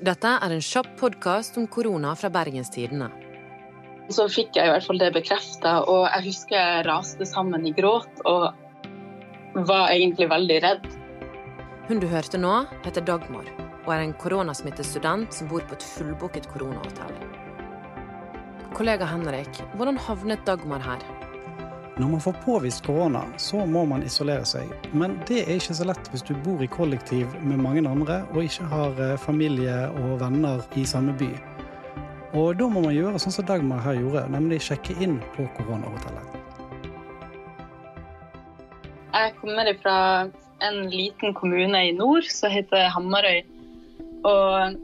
Dette er en kjapp podkast om korona fra Bergens Tidende. Så fikk jeg i hvert fall det bekrefta, og jeg husker jeg raste sammen i gråt og var egentlig veldig redd. Hun du hørte nå, heter Dagmar og er en koronasmittet student som bor på et fullbooket koronahotell. Kollega Henrik, hvordan havnet Dagmar her? Når man får påvist korona, så må man isolere seg. Men det er ikke så lett hvis du bor i kollektiv med mange andre og ikke har eh, familie og venner i samme by. Og da må man gjøre sånn som Dagmar her gjorde, nemlig sjekke inn på koronahotellet. Jeg kommer fra en liten kommune i nord som heter Hamarøy. Og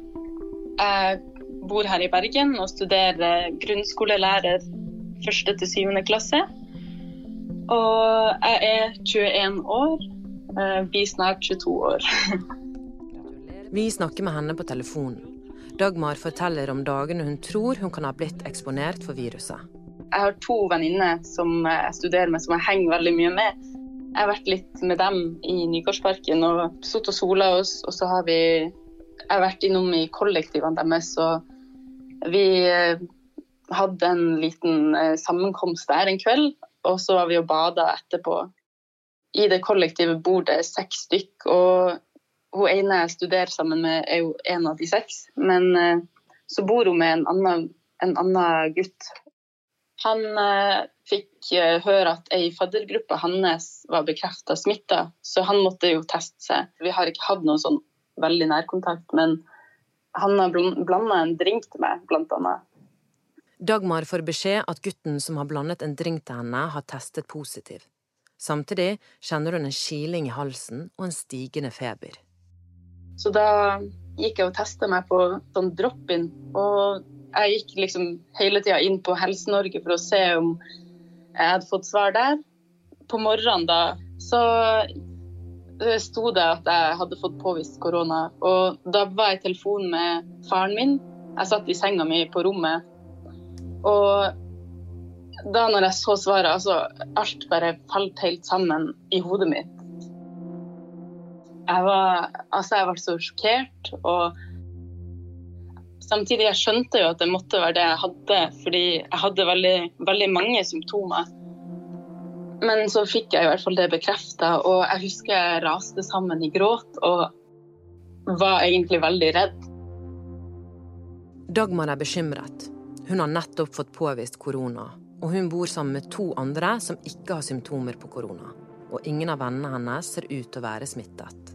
jeg bor her i Bergen og studerer grunnskolelærer første til syvende klasse. Og jeg er 21 år. Blir er snart 22 år. Vi snakker med henne på telefonen. Dagmar forteller om dagene hun tror hun kan ha blitt eksponert for viruset. Jeg har to venninner som jeg studerer med, som jeg henger veldig mye med. Jeg har vært litt med dem i Nygårdsparken og sittet og sola oss. Og så har vi jeg har vært innom i kollektivene deres, og vi eh, hadde en liten eh, sammenkomst der en kveld. Og så var vi og bada etterpå. I det kollektivet bor det seks stykk, og hun ene jeg studerer sammen med, er jo en av de seks. Men eh, så bor hun med en annen, en annen gutt. Han eh, fikk eh, høre at ei faddergruppe hans var bekrefta smitta, så han måtte jo teste seg. Vi har ikke hatt noen sånn veldig nærkontakt, men han har blanda en drink til meg, blant annet. Dagmar får beskjed at gutten som har blandet en drink til henne, har testet positiv. Samtidig kjenner hun en kiling i halsen og en stigende feber. Så da gikk jeg og testa meg på sånn drop-in, og jeg gikk liksom hele tida inn på Helse-Norge for å se om jeg hadde fått svar der. På morgenen da så Eh, sto det at jeg hadde fått påvist korona. Og da var jeg i telefonen med faren min. Jeg satt i senga mi på rommet. Og da når jeg så svaret, altså alt bare falt helt sammen i hodet mitt. Jeg var, altså jeg ble så sjokkert. Og samtidig jeg skjønte jo at det måtte være det jeg hadde, fordi jeg hadde veldig, veldig mange symptomer. Men så fikk jeg i hvert fall det bekrefta, og jeg husker jeg raste sammen i gråt og var egentlig veldig redd. Dagmar er bekymret. Hun har nettopp fått påvist korona, og hun bor sammen med to andre som ikke har symptomer på korona. Og ingen av vennene hennes ser ut til å være smittet.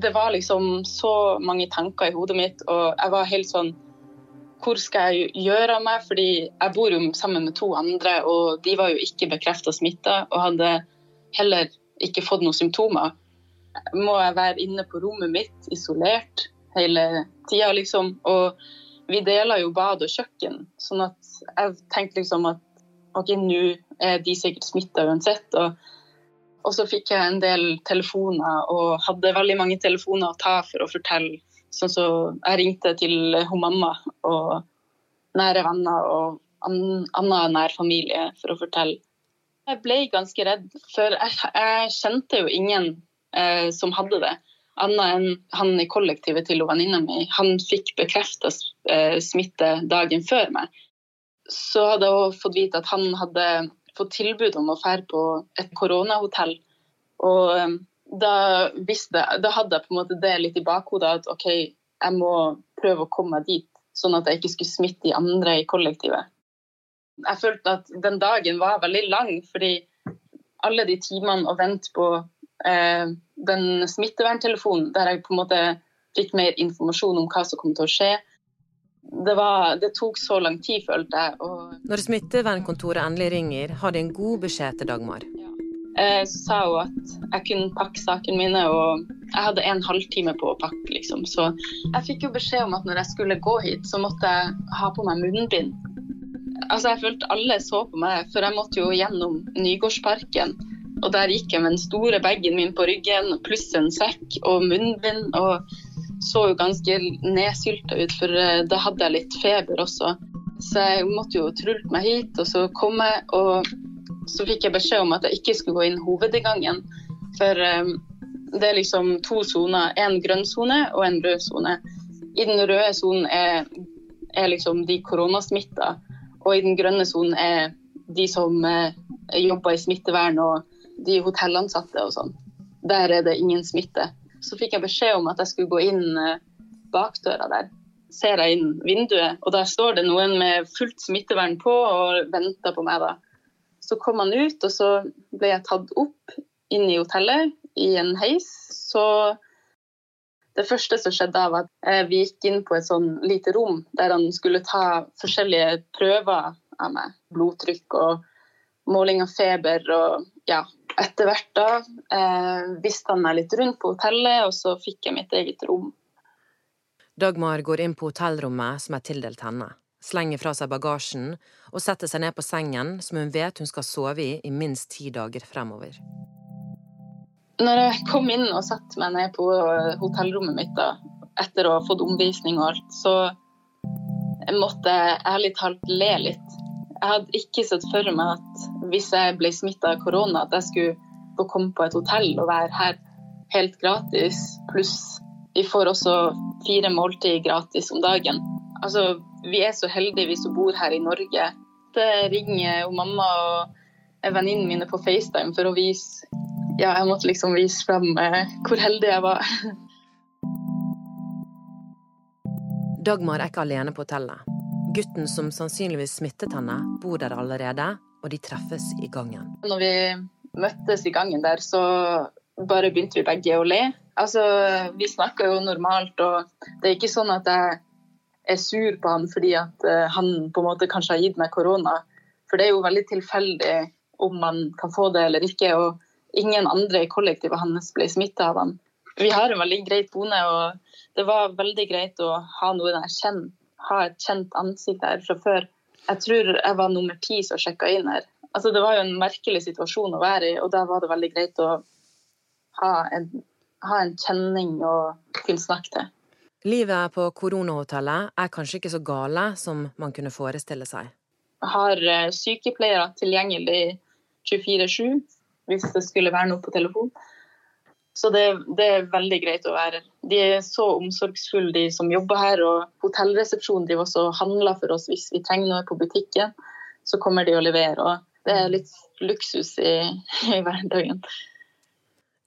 Det var liksom så mange tanker i hodet mitt, og jeg var helt sånn hvor skal jeg gjøre av meg? Fordi jeg bor jo sammen med to andre, og de var jo ikke bekrefta smitta og hadde heller ikke fått noen symptomer. Må jeg være inne på rommet mitt, isolert hele tida, liksom? Og vi deler jo bad og kjøkken, sånn at jeg tenkte liksom at OK, nå er de sikkert smitta uansett. Og, og så fikk jeg en del telefoner og hadde veldig mange telefoner å ta for å fortelle Sånn så jeg ringte til hun mamma og nære venner og annen nær familie for å fortelle. Jeg ble ganske redd, for jeg, jeg kjente jo ingen eh, som hadde det. Annet enn han i kollektivet til venninna mi. Han fikk bekrefta eh, smitte dagen før meg. Så hadde jeg også fått vite at han hadde fått tilbud om å dra på et koronahotell. Og eh, da, visste, da hadde jeg på en måte det litt i bakhodet at OK, jeg må prøve å komme meg dit, sånn at jeg ikke skulle smitte de andre i kollektivet. Jeg følte at den dagen var veldig lang, fordi alle de timene å vente på den smitteverntelefonen, der jeg på en måte fikk mer informasjon om hva som kom til å skje, det, var, det, tok så lang tid, følte jeg. Og... Når smittevernkontoret endelig ringer, har de en god beskjed til Dagmar. Eh, så sa hun at jeg kunne pakke sakene mine, og jeg hadde en halvtime på å pakke, liksom. Så jeg fikk jo beskjed om at når jeg skulle gå hit, så måtte jeg ha på meg munnbind. Altså, jeg følte alle så på meg, for jeg måtte jo gjennom Nygårdsparken. Og der gikk jeg med den store bagen min på ryggen, pluss en sekk og munnbind. Og så jo ganske nedsylta ut, for eh, da hadde jeg litt feber også. Så jeg måtte jo trulle meg hit, og så kom jeg. og så fikk jeg beskjed om at jeg ikke skulle gå inn hovedinngangen. For um, det er liksom to soner, en grønn sone og en rød sone. I den røde sonen er, er, liksom de koronasmitta, og i den grønne sonen er de som eh, jobber i smittevern og de hotellansatte og sånn. Der er det ingen smitte. Så fikk jeg beskjed om at jeg skulle gå inn eh, bakdøra der. Ser jeg inn vinduet, og der står det noen med fullt smittevern på og venter på meg da. Så kom han ut, og så ble jeg tatt opp inn i hotellet i en heis. Så det første som skjedde, var at vi gikk inn på et sånn lite rom der han skulle ta forskjellige prøver av meg. Blodtrykk og måling av feber. Og ja, etter hvert da eh, visste han meg litt rundt på hotellet, og så fikk jeg mitt eget rom. Dagmar går inn på hotellrommet som er tildelt henne, slenger fra seg bagasjen og setter seg ned på sengen som hun vet hun skal sove i i minst ti dager fremover. Når jeg kom inn og satte meg ned på hotellrommet mitt da, etter å ha fått omvisning og alt, så måtte jeg ærlig talt le litt. Jeg hadde ikke sett for meg at hvis jeg ble smitta av korona, at jeg skulle få komme på et hotell og være her helt gratis. Pluss vi får også fire måltid gratis om dagen. Altså, vi er så heldige vi som bor her i Norge. Det ringer jo mamma og venninnene mine på FaceTime for å vise ja, jeg måtte liksom vise frem eh, hvor heldig jeg var. Dagmar er ikke alene på hotellet. Gutten som sannsynligvis smittet henne, bor der allerede, og de treffes i gangen. Når vi møttes i gangen der, så bare begynte vi begge å le. Altså, Vi snakker jo normalt, og det er ikke sånn at jeg er sur på han fordi at uh, han på en måte kanskje har gitt meg korona. For det er jo veldig tilfeldig om man kan få det eller ikke. og ingen andre i kollektivet hans ble smitta av han. Vi har en veldig greit bone, og det var veldig greit å ha noen jeg kjenner. Ha et kjent ansikt her fra før. Jeg tror jeg var nummer ti som sjekka inn her. Altså, det var jo en merkelig situasjon å være i, og da var det veldig greit å ha en, ha en kjenning å kunne snakke til. Livet på koronahotellet er kanskje ikke så gale som man kunne forestille seg. Jeg har eh, sykepleiere tilgjengelig 24-7 hvis det skulle være noe på telefon. Så det, det, er veldig greit å være her. De er så omsorgsfulle, de som jobber her. Og hotellresepsjonen de også handler for oss hvis vi trenger noe på butikken. Så kommer de og leverer. Og det er litt luksus i, i hverdagen.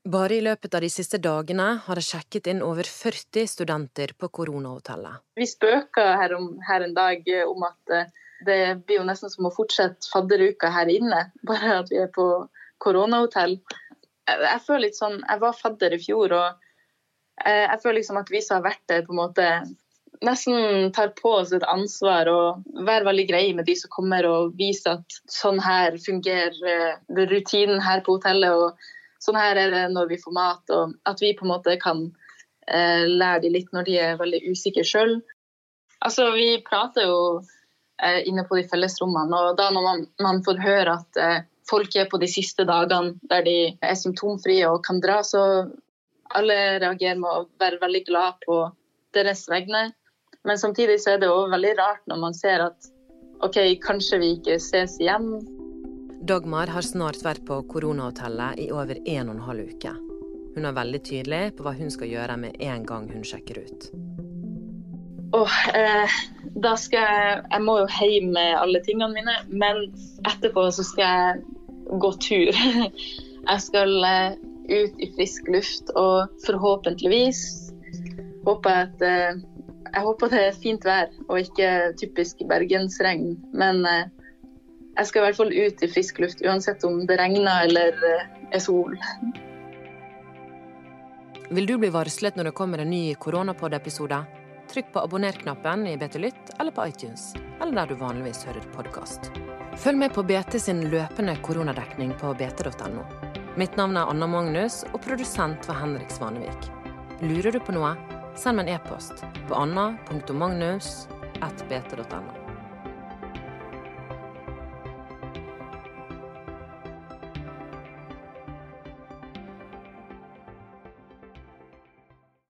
Bare i løpet av de siste dagene har det sjekket inn over 40 studenter på koronahotellet. Vi spøker her, om, her en dag om at eh, det blir jo nesten som å fortsette fadderuka her inne, bare at vi er på koronahotell. Jeg, føler litt sånn, jeg var fadder i fjor, og jeg føler liksom at vi som har vært der, på en måte nesten tar på oss et ansvar og være veldig greie med de som kommer og viser at sånn her fungerer eh, rutinen her på hotellet, og sånn her er det når vi får mat, og at vi på en måte kan eh, lære de litt når de er veldig usikre sjøl. Altså, vi prater jo eh, inne på de fellesrommene, og da når man, man får høre at eh, folk er på de siste dagene der de er symptomfrie og kan dra, så alle reagerer med å være veldig glad på deres vegne. Men samtidig så er det også veldig rart når man ser at OK, kanskje vi ikke ses igjen. Dagmar har snart vært på koronahotellet i over en og en halv uke. Hun er veldig tydelig på hva hun skal gjøre med en gang hun sjekker ut. Oh, eh, da skal jeg Jeg må jo hjem med alle tingene mine, men etterpå så skal jeg gå tur. Jeg skal eh, ut i frisk luft og forhåpentligvis håper jeg at eh, jeg håper det er fint vær og ikke typisk bergensregn. Men eh, jeg skal i hvert fall ut i frisk luft, uansett om det regner eller er sol. Vil du bli varslet når det kommer en ny Koronapod-episode? Trykk på abonner-knappen i BT Lytt eller på iTunes, eller der du vanligvis hører podkast. Følg med på BT sin løpende koronadekning på bt.no. Mitt navn er Anna Magnus, og produsent var Henrik Svanevik. Lurer du på noe, send meg en e-post på anna.magnus.bt.no.